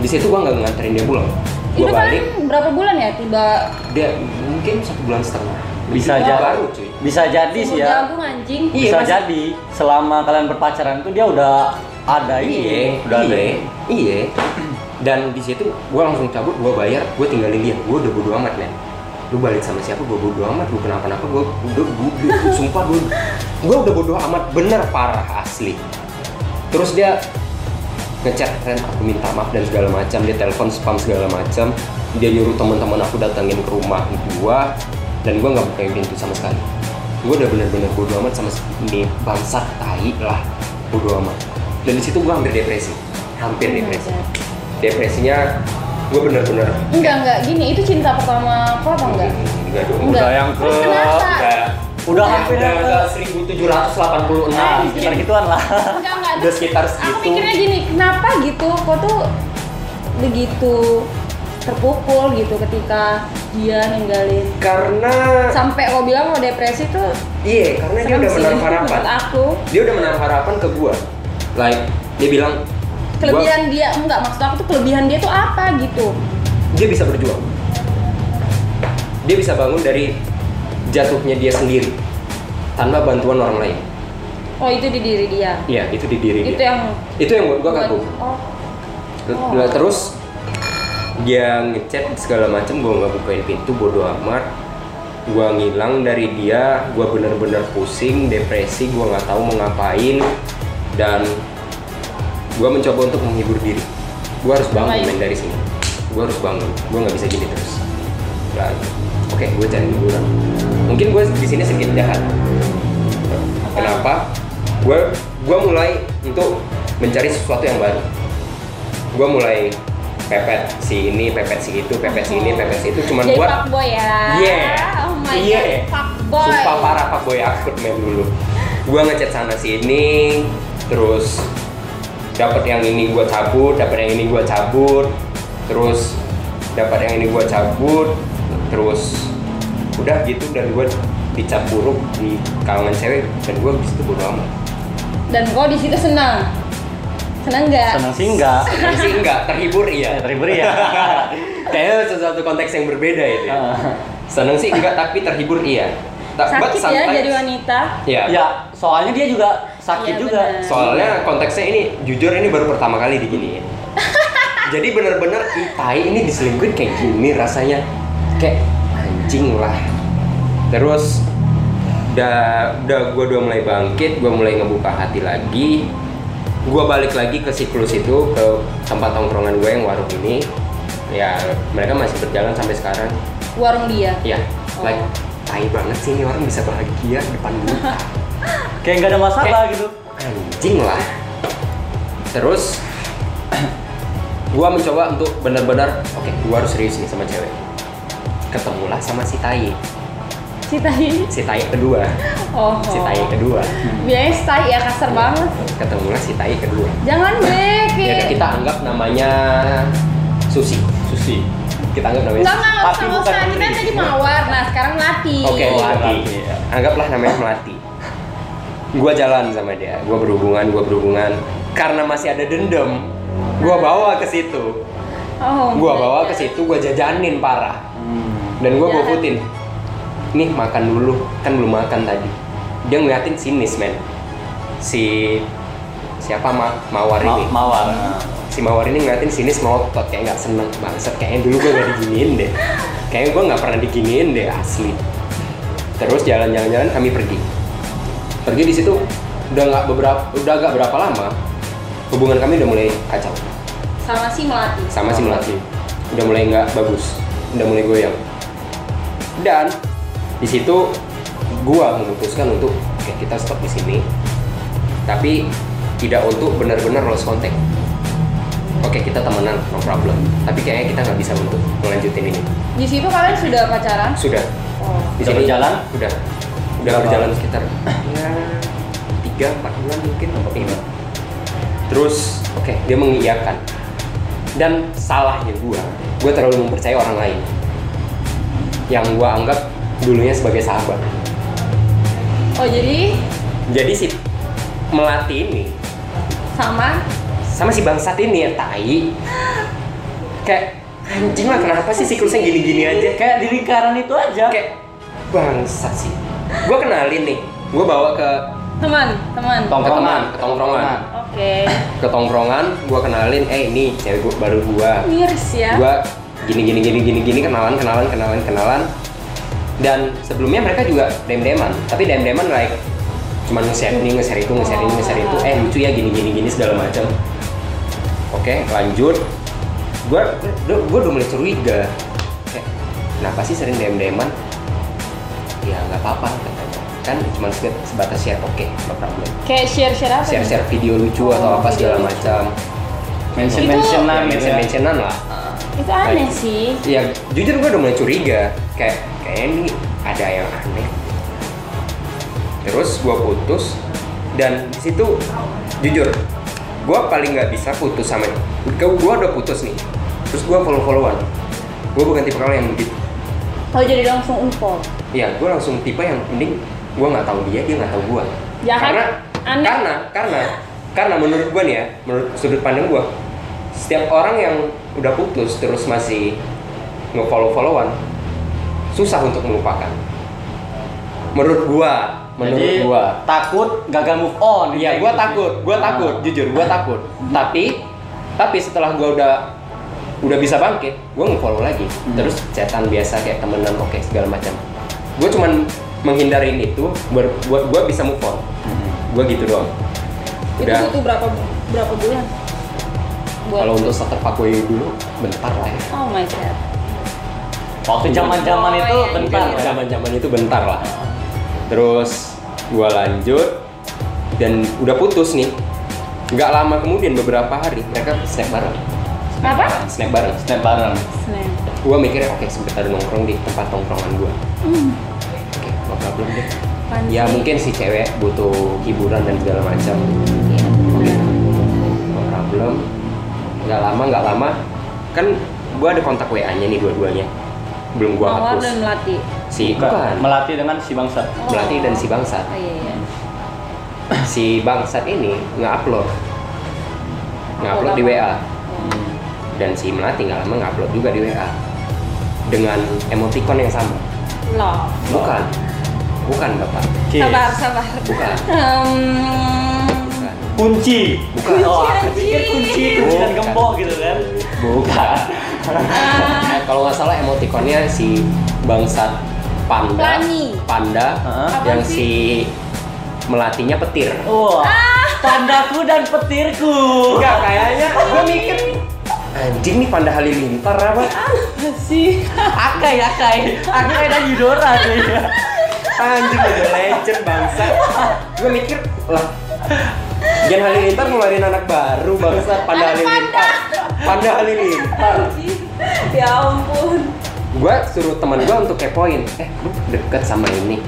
A: Di situ gua nggak nganterin dia pulang. Gua
C: itu kan
A: balik,
C: berapa bulan ya tiba
A: dia mungkin satu bulan setengah.
B: bisa jadi.
A: baru cuy.
B: Bisa jadi sih ya.
C: jagung anjing.
A: Iya,
B: Bisa
A: masih-
B: jadi selama kalian berpacaran tuh dia udah ada ini,
A: Iya,
B: udah ada.
A: iya, iya. Dan di situ gue langsung cabut, gue bayar, gue tinggalin dia. Gue udah bodo amat men. Lu balik sama siapa? Gue bodo amat. Lu kenapa-napa? Gue udah, gue sumpah gue, gue udah bodo amat. Bener parah asli. Terus dia ngechat Ren aku minta maaf dan segala macam dia telepon spam segala macam dia nyuruh teman-teman aku datangin ke rumah gua dan gua nggak bukain pintu sama sekali gua udah bener-bener bodo amat sama ini bangsat tai lah bodo amat dan di situ gua hampir depresi hampir depresi depresinya gua bener-bener
C: Enggak enggak gini itu cinta pertama aku apa enggak?
A: enggak dong
C: Enggak.
B: Udah yang ke
C: Terus kenapa?
A: Udah
B: Udah hampir
A: udah
B: ke
A: 1786
B: Nah, sekitar gituan lah.
C: Enggak enggak.
A: Udah sekitar
C: Aku
A: segitu.
C: mikirnya gini, kenapa gitu? Kok tuh begitu terpukul gitu ketika dia ninggalin
A: karena
C: sampai kau bilang mau depresi tuh
A: iya karena dia udah menaruh harapan
C: aku
A: dia udah menaruh harapan ke gua like dia bilang
C: kelebihan dia enggak maksud aku tuh kelebihan dia tuh apa gitu
A: gua, dia bisa berjuang dia bisa bangun dari jatuhnya dia sendiri tanpa bantuan orang lain.
C: Oh itu di diri dia?
A: Iya itu di diri
C: itu
A: dia.
C: yang
A: itu yang buat gua kagum
C: oh. Oh.
A: Terus dia ngechat segala macam gua nggak bukain pintu bodo amat. Gua ngilang dari dia gua bener-bener pusing depresi gua nggak tahu mau ngapain. Dan gua mencoba untuk menghibur diri. Gua harus bangun main dari sini. Gua harus bangun. Gua nggak bisa gini terus. Oke gua cari hiburan mungkin gua di sini sedikit jahat. Kenapa? Gua gua mulai untuk mencari sesuatu yang baru. Gua mulai pepet si ini pepet si itu pepet si ini pepet si itu. Cuman
C: jadi
A: buat
C: fuckboy ya?
A: Yeah.
C: oh my
A: Iya.
C: god fuckboy.
A: Sumpah parah pak boy akut main dulu. Gua ngechat sana sini, terus dapat yang ini gua cabut, dapat yang ini gua cabut, terus dapat yang ini gua cabut, terus udah gitu dan gua dicap buruk di kalangan cewek dan gua di situ bodo amat.
C: dan kau di situ senang senang nggak
B: Seneng sih enggak.
A: Tapi sih enggak terhibur iya.
B: Terhibur ya.
A: Kayaknya sesuatu konteks yang berbeda itu. Ya.
B: Ah.
A: Seneng sih enggak tapi terhibur iya. Ta- but
C: sakit ya
A: sometimes-
C: jadi wanita
A: Ya.
B: ya, soalnya dia juga sakit
C: Iya,
B: juga.
C: benar.
A: Soalnya konteksnya ini jujur ini baru pertama kali diginiin. Jadi bener-bener itai ini diselingkuhin kayak gini rasanya kayak anjing lah. Terus udah udah gue udah mulai bangkit, gue mulai ngebuka hati lagi. Gue balik lagi ke siklus itu ke tempat tongkrongan gue yang warung ini. Ya mereka masih berjalan sampai sekarang.
C: warung dia
A: Ya,
C: Oh.
A: like tai banget sih ini orang bisa bahagia depan gue.
B: Kayak nggak ada masalah gitu.
A: anjing lah terus gua mencoba untuk benar-benar oke gua harus serius nih sama cewek ketemulah sama si tai
C: si tai
A: si tai kedua
C: oh,
A: si tai kedua
C: biasanya si tai ya kasar banget
A: ketemulah si tai kedua
C: jangan deh
A: ya kita anggap namanya Susi
B: Susi.
A: kita anggap namanya
C: Enggak,
A: Susi.
C: enggak,
B: Tapi
C: usah. Kita
B: putri.
C: tadi mawar, nah sekarang melati.
A: Oke,
B: Oh,
A: melati.
B: melati, ya.
A: Anggaplah namanya melati. Gua jalan sama dia, gua berhubungan, gua berhubungan. Karena masih ada dendam, gua bawa ke situ.
C: Oh,
A: Gua bawa ke situ, gua jajanin parah. Dan gua
C: Jalan.
A: gofoodin. Nih makan dulu, kan belum makan tadi. dia ngeliatin sinis men. Si siapa Ma mawar
B: Ma-
A: ini
B: mawar.
A: Si mawar ini ngeliatin sinis melotot. Kayak nggak seneng bangsat. Kayaknya dulu gue gak diginiin deh. Kayaknya gue nggak pernah diginiin deh asli. Terus jalan-jalan-jalan kami pergi. Pergi di situ udah nggak beberapa udah agak berapa lama hubungan kami udah mulai kacau.
C: Sama si Melati.
A: sama si melati. Udah mulai nggak bagus. Udah mulai goyang dan di situ gua memutuskan untuk oke kita stop di sini tapi tidak untuk benar-benar lost contact. Oke kita temenan no problem. Tapi kayaknya kita nggak bisa untuk melanjutin ini.
C: Di situ kalian sudah pacaran?
A: sudah.
C: Oh.
A: di
B: Udah berjalan?
A: udah udah
B: Berapa?
A: berjalan sekitar ya tiga empat bulan mungkin. Atau lima terus oke dia mengiyakan. Dan salahnya gua gua terlalu mempercayai orang lain yang gua anggap dulunya sebagai sahabat.
C: Oh jadi?
A: Jadi si melati ini
C: sama?
A: sama si bangsat ini ya tai. Kayak anjing lah kenapa sih siklusnya gini-gini aja?
B: Kayak di lingkaran itu aja.
A: Kayak bangsat sih. Gua kenalin nih gua bawa ke
C: teman, teman.
A: Tong- ke teman, ke tongkrongan.
C: Oke.
A: ke tongkrongan gua kenalin eh ini cewek gua baru gua.
C: Miris ya.
A: gua gini gini gini gini gini kenalan kenalan kenalan kenalan. Dan sebelumnya mereka juga dem deman tapi dem deman like cuman nge-share ini nge-share itu nge-share ini nge-share itu eh lucu ya gini gini gini segala macam. Oke lanjut. Gua gua, gua udah mulai curiga. Kayak kenapa sih sering dem deman ya nggak apa-apa katanya. Kan cuma sebatas share oke no problem.
C: Kayak share-share apa?
A: share share video lucu atau
C: Oh,
A: apa segala
C: video lucu.
A: macam
B: mention mentionan gitu
A: mention mentionan lah
C: Itu aneh sih.
A: ya jujur gue udah mulai curiga. Kayak kayaknya ini ada yang aneh. Terus gue putus dan di situ jujur gue paling nggak bisa putus sama gue udah putus nih. Terus gue follow followan gue bukan tipe orang yang begitu
C: Oh jadi langsung unfollow.
A: ya gue langsung tipe yang mending gue nggak tahu dia dia nggak tahu gue
C: Ya kan?
A: karena
C: Anda-
A: karena karena karena menurut gue nih ya menurut sudut pandang gue setiap orang yang udah putus terus masih nge-follow followan susah untuk melupakan menurut gue menurut
B: Jadi,
A: gue
B: takut gagal move on
A: Iya, gue
B: gitu.
A: takut, gue
B: Ah.
A: takut, jujur, gue takut. Tapi, tapi setelah gue udah udah bisa bangkit, gue nge-follow lagi.
B: Hmm.
A: Terus chatan biasa kayak temenan, oke segala macam. Gue cuman menghindarin itu buat buat gue bisa move on.
B: Hmm.
A: Gue gitu doang.
C: Itu
A: Udah.
C: butuh berapa berapa bulan? Buat
A: Kalau untuk starter fuckboy dulu, bentar lah ya.
C: Oh my god.
B: waktu zaman zaman itu
C: iya.
B: bentar ya.
A: zaman-zaman itu bentar lah. Terus gue lanjut dan udah putus nih. Nggak lama kemudian beberapa hari mereka snap bareng.
C: Apa?
A: Snap bareng.
B: snap bareng
C: Snap.
A: gue mikirnya oke sebentar nongkrong di tempat tongkrongan gue
C: Hmm.
A: oke no problem deh
C: Apaan
A: ya mungkin si cewek butuh hiburan dan segala macam
C: Iya, benar.
A: no problem nggak lama nggak lama kan gue ada kontak wa nya nih dua-duanya belum gue
C: Mawar
A: hapus
C: dan Melati.
A: si bukan
B: melatih dengan si bangsat
A: Melati dan si bangsat
C: Oh iya iya.
A: si bangsat ini nggak upload nggak upload di wa?
C: Oh.
A: dan si Melati nggak lama nggak upload juga di wa dengan emoticon yang sama
C: Loh.
A: bukan bukan bapak.
C: Sabar, sabar.
A: bukan
C: Hmm.
A: Bukan
B: kunci
A: Bukan.
B: oh
C: Kunci,
B: aku pikir kunci kunci dan gembok gitu kan
A: Bukan. Eh, kalau nggak salah emotikonnya si bangsat panda,
C: Plani.
A: panda
B: Hah?
A: yang si melatinya petir.
B: wah pandaku dan petirku
A: Enggak kayaknya gue mikir anjing nih panda halilintar apa?
C: sih.
B: akai akai akai dan Yudora tuh ya
A: Anjing udah legend bangsa. Gue mikir lah Gen Halilintar ngeluarin anak baru bangsa Panda
C: Anak
A: Halilintar. Panda Halilintar.
C: ya ampun.
A: gue suruh teman gue untuk kepoin eh lu deket sama ini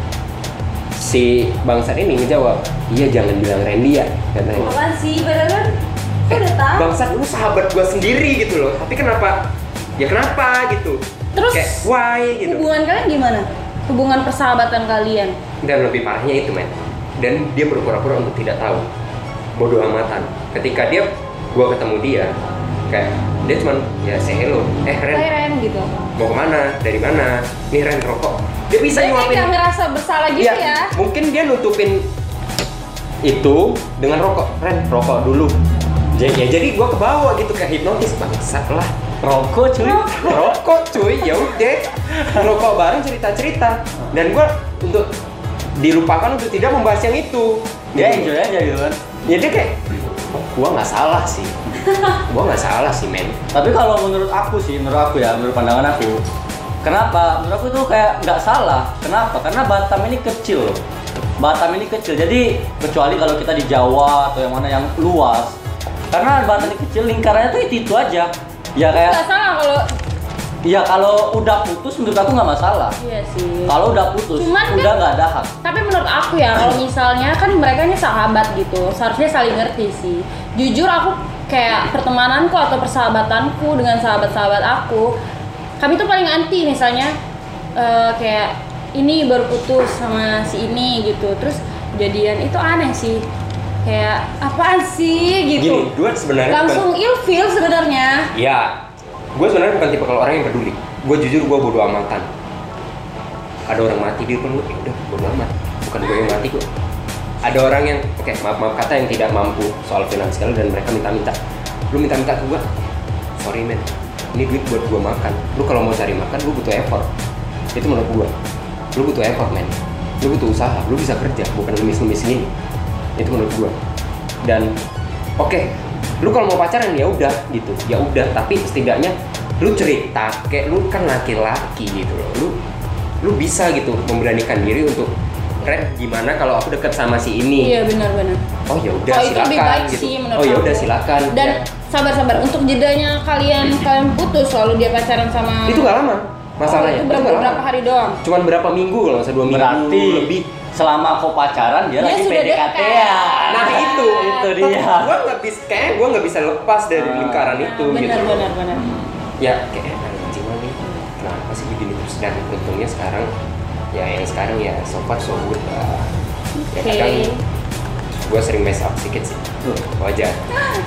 A: si bangsat ini ngejawab iya jangan bilang Randy ya katanya
C: Apaan sih? Padahal kan tahu.
A: bangsat lu sahabat gue sendiri gitu loh tapi kenapa ya kenapa gitu
C: Terus
A: kayak why gitu
C: hubungan kalian gimana? Hubungan persahabatan kalian?
A: dan lebih parahnya itu men dan dia berpura-pura untuk tidak tahu bodoh amatan. Ketika dia gue ketemu dia kayak dia cuman ya say hello. Eh Ren.
C: Hai Ren gitu.
A: mau ke mana? Dari mana? Nih Ren rokok. Dia bisa
C: Dia
A: nyuapin.
C: nggak ngerasa bersalah gitu
A: Iya,
C: ya.
A: mungkin dia nutupin itu dengan rokok. Ren rokok dulu. Jadi ya jadi gua ke bawah gitu kayak hipnotis. Bangsat lah.
B: Rokok cuy.
A: rokok. Cuy. Ya udah. Rokok bareng cerita cerita dan gua untuk dilupakan untuk tidak membahas yang itu.
B: Dia
A: Jadi-
B: enjoy aja gitu kan.
A: Ya dia kayak oh, gua nggak salah sih gua nggak salah sih men
B: Tapi kalau menurut aku sih, menurut aku ya, menurut pandangan aku, kenapa? Menurut aku itu kayak nggak salah. Kenapa? Karena Batam ini kecil loh. Batam ini kecil, jadi kecuali kalau kita di Jawa atau yang mana yang luas. Karena Batam ini kecil, lingkarannya tuh itu, itu aja. Ya
C: Nggak
B: kayak,
C: salah kalau
B: ya kalau udah putus menurut aku nggak masalah.
C: iya sih.
B: Kalau udah putus,
C: Cuman kan-
B: udah nggak ada hak.
C: Tapi menurut aku ya kalau misalnya kan mereka ini sahabat gitu, seharusnya saling ngerti sih. Jujur aku kayak pertemananku atau persahabatanku dengan sahabat-sahabat aku, kami tuh paling anti misalnya eh, kayak ini baru putus sama si ini gitu, terus jadian itu aneh sih. Kayak apaan sih
A: gini
C: gitu.
A: gua sebenarnya
C: Langsung ilfeel sebenarnya.
A: Ya, gue sebenarnya bukan tipe kalau orang yang peduli. Gue jujur gue bodo amatan. Ada orang mati di depan gue, ya udah bodo amat. Bukan gue yang mati kok. Ada orang yang, oke maaf maaf kata yang tidak mampu soal finansial dan mereka minta-minta. Lu minta-minta ke gue, sorry men, ini duit buat gue makan. Lu kalau mau cari makan, lu butuh effort. Itu menurut gue. Lu butuh effort men. Lu butuh usaha, lu bisa kerja, bukan ngemis-ngemis gini. Itu menurut gue. Dan oke, lu kalau mau pacaran ya udah gitu, ya udah. Tapi setidaknya lu cerita, kayak lu kan laki-laki gitu loh. Lu lu bisa gitu memberanikan diri untuk Ren, gimana kalau aku deket sama si ini?
C: Iya benar-benar.
A: Oh ya udah
C: Oh itu
A: silakan
C: lebih baik
A: gitu.
C: sih menurut
A: oh ya udah silakan.
C: Dan
A: Ya.
C: sabar-sabar untuk jedanya kalian kalian putus lalu dia pacaran sama
A: itu gak lama masalahnya.
C: Oh, itu
A: Itu
C: berapa,
A: lama.
C: berapa hari doang?
A: Cuman berapa minggu kalau nggak usah dua minggu
B: Berarti
A: lebih.
B: Selama kau pacaran dia,
C: Dia
B: lagi PDKT ya.
A: Nah itu,
B: itu dia.
A: Gue nggak bisa, kayak gue nggak bisa lepas dari
B: Ah.
A: lingkaran itu
C: benar,
A: gitu.
C: benar benar
A: Ya kayak anjing lah nih. Kenapa sih begini terus dan untungnya sekarang ya yang sekarang ya so far so good lah. Ya
C: Oke.
A: kadang gue sering mess up sedikit sih. Wajar.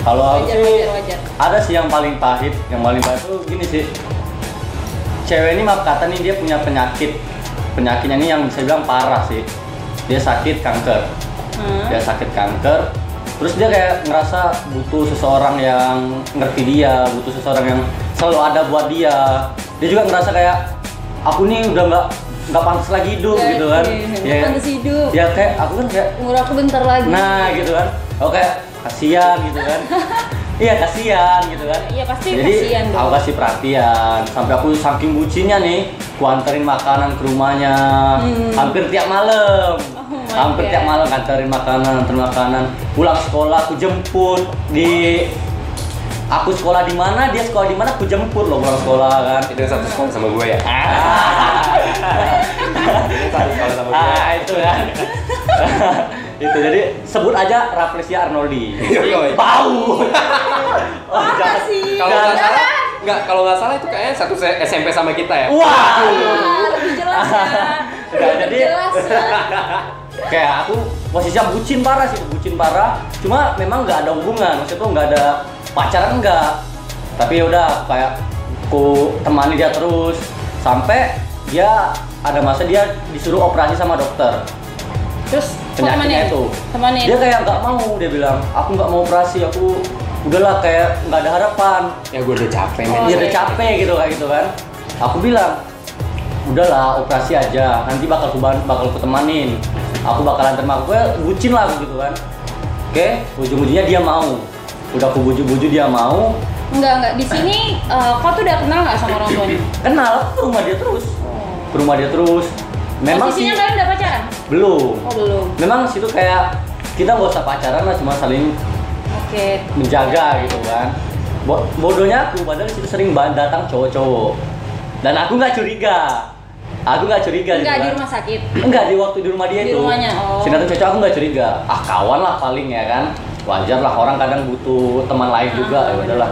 B: Kalau aku
C: wajar, wajar.
B: ada sih yang paling pahit, yang paling pahit tuh gini sih. Cewek ini maaf kata nih dia punya penyakit. Penyakitnya ini yang bisa bilang parah sih. Dia sakit kanker.
C: Hmm.
B: Dia sakit kanker. Terus dia kayak ngerasa butuh seseorang yang ngerti dia, butuh seseorang yang selalu ada buat dia. Dia juga ngerasa kayak aku nih udah nggak nggak pantas lagi hidup
C: Ya,
B: gitu kan.
C: iya, nggak
B: Ya,
C: pantas hidup.
B: Ya kayak aku kan kayak
C: umur aku bentar lagi
B: Nah gitu kan, oke kasihan gitu kan. Iya kasihan gitu kan.
C: Iya, pasti
B: Jadi
C: kasihan dong.
B: aku kasih perhatian. Sampai aku saking bucinnya nih, ku anterin makanan ke rumahnya.
C: Hmm.
B: Hampir tiap malam.
C: Oh
B: Hampir tiap malam anterin makanan, anterin makanan. Pulang sekolah aku jemput di aku sekolah di mana, dia sekolah di mana, aku jemput loh pulang sekolah kan.
A: Itu yang satu sekolah sama gue ya.
B: Ah.
A: Itu satu sekolah sama gue.
B: Ah, itu kan. itu jadi sebut aja Rafflesia Arnoldi. Bau. Oh,
C: Apa
B: jangan-
C: sih?
A: Kalau nggak salah, nggak kalau nggak salah itu kayaknya satu SMP sama kita ya.
B: Wah.
C: Ah, lebih jelas ya
B: jadi-
C: jelas ya
B: Kayak aku posisinya bucin parah sih, bucin parah. Cuma memang nggak ada hubungan, maksudnya tuh nggak ada pacaran enggak. Tapi ya udah kayak ku temani dia terus sampai dia ada masa dia disuruh operasi sama dokter.
C: terus
B: penyakitnya
C: temenin?
B: itu
C: temenin
B: dia kayak nggak mau dia bilang aku nggak mau operasi aku udahlah kayak nggak ada harapan
A: Ya gue udah capek men.
C: Oh,
B: dia udah capek gitu kayak gitu kan aku bilang udahlah operasi aja nanti bakal aku bakal aku temanin. Aku bakalan terima. Gue bucin lah gitu kan. Oke ujung-ujungnya dia mau. Udah aku bujuk-bujuk dia mau.
C: Enggak enggak. Di sini eh, kau tuh udah kenal nggak sama orang tuanya?
B: Kenal aku ke rumah dia terus. Ke rumah dia terus. Memang sih
C: kalian udah pacaran?
B: Belum.
C: Oh belum.
B: Memang situ kayak kita nggak usah pacaran lah cuma saling
C: oke.
B: menjaga gitu kan. Bo- bodohnya aku padahal situ sering datang cowok-cowok. Dan aku nggak curiga aku nggak curiga gitu
C: enggak di
B: kan.
C: rumah sakit?
B: Enggak di waktu di rumah dia
C: Di
B: itu.
C: rumahnya, oh.
B: si datang cowok aku nggak curiga. Ah kawan lah paling ya kan. Wajar lah orang kadang butuh teman lain juga
C: Ah,
B: ya udahlah.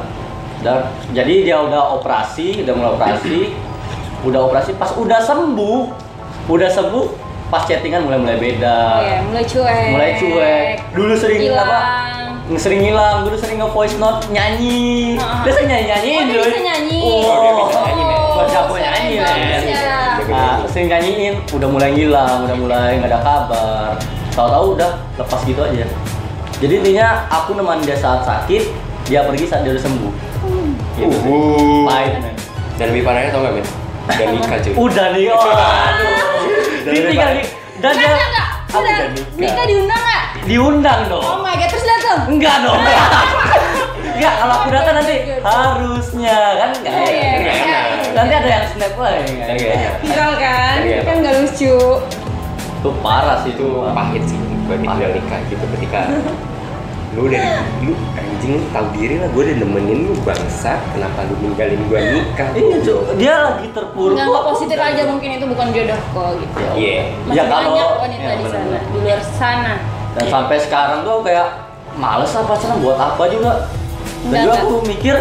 B: Dan jadi dia udah operasi udah mulai operasi. Udah operasi pas udah sembuh udah sembuh pas chattingan mulai mulai beda.
C: Oh ya mulai cuek.
B: Mulai cuek. Dulu sering
C: hilang.
B: Apa sering ngilang dulu sering nge voice note nyanyi.
C: Ah.
B: dia sering nyanyi nyanyi
C: Oh, dia bisa nyanyi.
B: oh,
A: Oh, dia bisa nyanyi, men.
B: Wah, jago
C: keren
B: nyanyi
C: ya.
B: Nah, sering nyanyiin, udah mulai ngilang, udah mulai nggak ada kabar. Tahu-tahu udah lepas gitu aja. Jadi intinya aku nemenin dia saat sakit, dia pergi saat dia udah sembuh. Gitu sih.
A: Uh.
B: Pahit, men.
A: Dan lebih parahnya tau gak men? Udah nikah cuy.
B: Udah nih, oh, aduh. Ditinggal nih. Dan dia. Aku
C: Udah,
B: udah
C: nikah
B: nikah.
C: diundang nggak?
B: Diundang dong.
C: Oh my god, terus datang.
B: Enggak dong. Enggak, kalau aku datang nanti harusnya kan enggak.
C: Oh, iya, iya.
B: Nanti ada yang snap lagi.
A: Kan gak enak.
C: Viral kan?
A: Iya,
C: Kan nggak lucu.
B: Itu parah sih
A: Itu pahit sih gue tinggal nikah gitu ketika lu dari lu anjing lu tahu diri lah gue udah nemenin lu bangsa kenapa lu ninggalin gue nikah
B: Iya, Cuk. Dia lagi terpuruk.
C: Nggak positif aja mungkin itu bukan jodoh kok gitu.
B: Ya,
A: Iya.
C: Masih
B: Ya, kalau-
C: banyak wanita
B: ya,
C: di sana, di luar sana.
B: Dan sampai sekarang tuh kayak males lah pacaran buat apa juga. Dan
C: Enggak,
B: juga aku mikir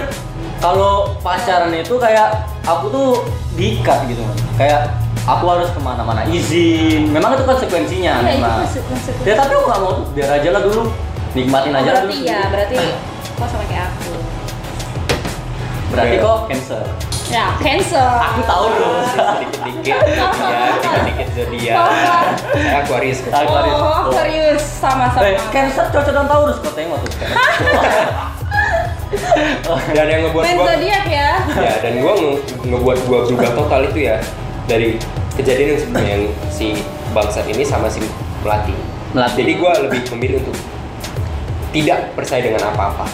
B: kalau pacaran itu kayak aku tuh diikat gitu kan. Kayak aku harus ke mana-mana izin. Memang itu konsekuensinya.
C: Iya, itu
B: memang.
C: konsek- konsekuensi.
B: Ya tapi aku nggak mau tuh. Biar aja lah dulu. Nikmatin aja lah
C: berarti
B: dulu.
C: ya, berarti kok sama kayak aku.
B: Berarti
A: Iya.
B: kok cancer.
C: Ya, cancel.
B: Aku tahu loh.
A: sedikit-dikit ya dikit-dikit zodiak saya Aquarius kok
B: Aquarius.
C: Oh, serius sama-sama.
B: Eh, cancer cocok dan Taurus kok tengok tuh.
A: dan yang ngebuat
C: Main
A: gua
C: zodiak ya.
A: ya dan gua nge- ngebuat gua berubah total itu ya dari kejadian yang sebelumnya yang si bangsat ini sama si melati
B: Melati.
A: jadi gua lebih memilih untuk tidak percaya dengan apa-apa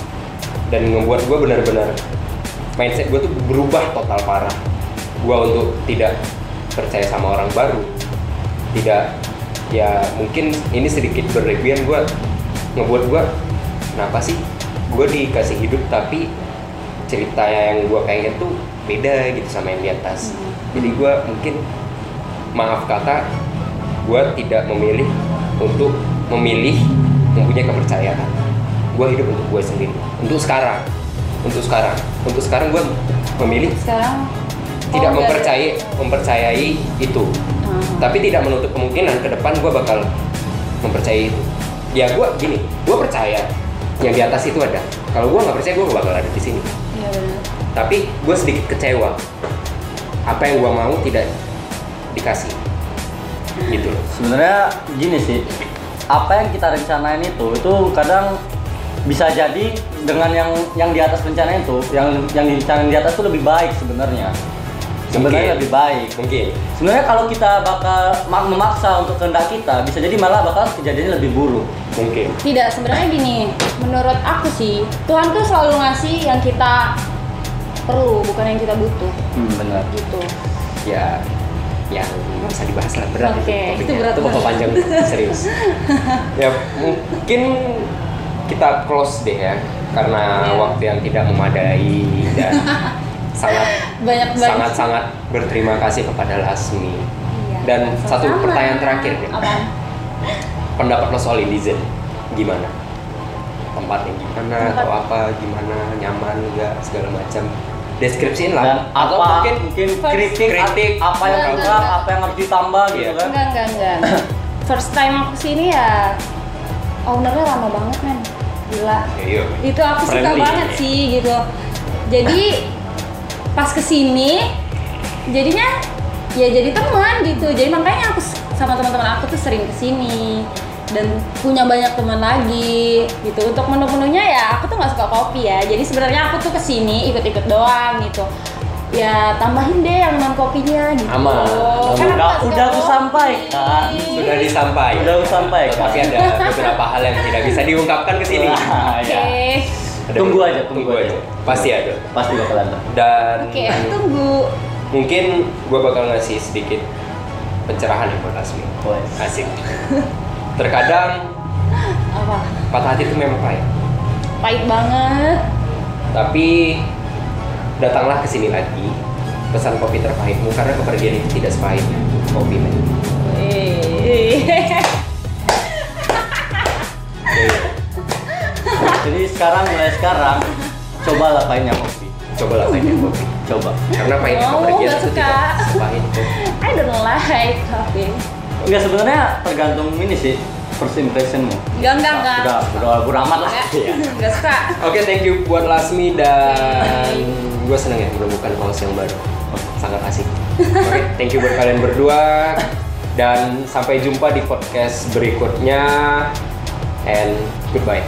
A: dan ngebuat gua benar-benar mindset gua tuh berubah total parah gua untuk tidak percaya sama orang baru tidak ya mungkin ini sedikit berlebihan gua ngebuat gua kenapa sih gue dikasih hidup tapi cerita yang gue pengen tuh beda gitu sama yang di atas. Jadi gue mungkin maaf kata gue tidak memilih untuk memilih mempunyai kepercayaan. Gue hidup untuk gue sendiri. Untuk sekarang. Untuk sekarang. Untuk sekarang gue memilih
C: Sekarang?
A: tidak
C: oh,
A: mempercayai mempercayai itu.
C: Hmm.
A: tapi tidak menutup kemungkinan ke depan gue bakal mempercayai itu. Ya gue gini gue percaya yang di atas itu ada. Kalau gue nggak percaya gue gak bakal ada di sini.
C: Iya benar.
A: tapi gue sedikit kecewa. Apa yang gue mau tidak dikasih. Gitu loh.
B: Sebenarnya gini sih, apa yang kita rencanain itu itu kadang bisa jadi dengan yang yang di atas rencana itu, yang yang direncanain di atas itu lebih baik sebenarnya. Sebenarnya
A: Mungkin.
B: lebih baik.
A: mungkin
B: Sebenarnya kalau kita bakal mak- memaksa untuk kehendak kita, bisa jadi malah bakal kejadiannya lebih buruk.
A: mungkin
C: Tidak, sebenarnya gini, menurut aku sih, Tuhan tuh selalu ngasih yang kita perlu, bukan yang kita butuh,
B: Hmm, benar.
C: gitu.
A: ya yang nggak usah dibahas lah berat
C: Oke,
A: topiknya.
C: itu berat
A: itu bakal panjang serius ya mungkin kita close deh ya karena
C: Iya.
A: waktu yang tidak memadai dan sangat
C: Banyak banget.
A: sangat sangat berterima kasih kepada Lasmi
C: Iya,
A: dan satu
C: sama-sama.
A: pertanyaan terakhir nih
C: Apaan?
A: pendapat lo soal Indizen gimana tempatnya gimana
C: Tempat-
A: atau apa gimana nyaman enggak segala macam deskripsiin lah
B: Dan
A: atau
B: apa
A: mungkin
B: mungkin kritik,
A: kritik,
B: apa yang
C: Enggak,
B: kurang,
C: enggak, enggak.
B: apa yang harus ditambah gitu
A: Iya.
B: kan.
C: Enggak, enggak, enggak. First time aku sini ya, ownernya lama banget men. Gila.
A: Ya, iya.
C: Itu aku suka
A: Friendly.
C: banget sih gitu. Jadi pas ke sini, jadinya ya jadi teman gitu. Jadi makanya aku sama teman-teman aku tuh sering ke sini dan punya banyak teman lagi gitu. Untuk menu-menunya ya aku tuh nggak suka kopi ya. Jadi sebenarnya aku tuh ke sini ikut-ikut doang gitu. Ya tambahin deh yang non kopinya gitu.
A: Aman.
C: Kan aku
B: Udah- udah aku sampaikan.
A: sudah disampaikan
B: Udah aku sampaikan.
A: tapi ada beberapa hal yang tidak bisa diungkapkan ke sini
B: Wah,
C: Oke.
B: ya.
A: Ada
B: Tunggu aja, tunggu aja.
A: pasti ada
B: Pasti bakal ada.
A: dan
C: Oke, tunggu.
A: mungkin gue bakal ngasih sedikit pencerahan ya buat Asmi asik terkadang
C: Apa?
A: patah hati itu memang pahit
C: Pahit banget.
A: tapi datanglah ke sini lagi pesan kopi terpahitmu karena kepergian itu tidak sepahit kopi men
B: Jadi sekarang mulai sekarang cobalah pahitnya kopi.
A: cobalah pahitnya kopi
B: Coba.
A: karena pahitnya
C: Oh, nggak
A: itu
C: suka.
A: kopi
C: I don't like coffee.
B: Enggak sebenarnya tergantung ini sih first impressionmu.
C: Enggak, enggak, enggak.
B: Udah, udah bodo amat lah.
C: Enggak, enggak suka.
A: Oke, thank you buat Lasmi dan gue seneng ya menemukan kaos yang baru. Sangat asik. Oke, thank you buat kalian berdua dan sampai jumpa di podcast berikutnya and goodbye.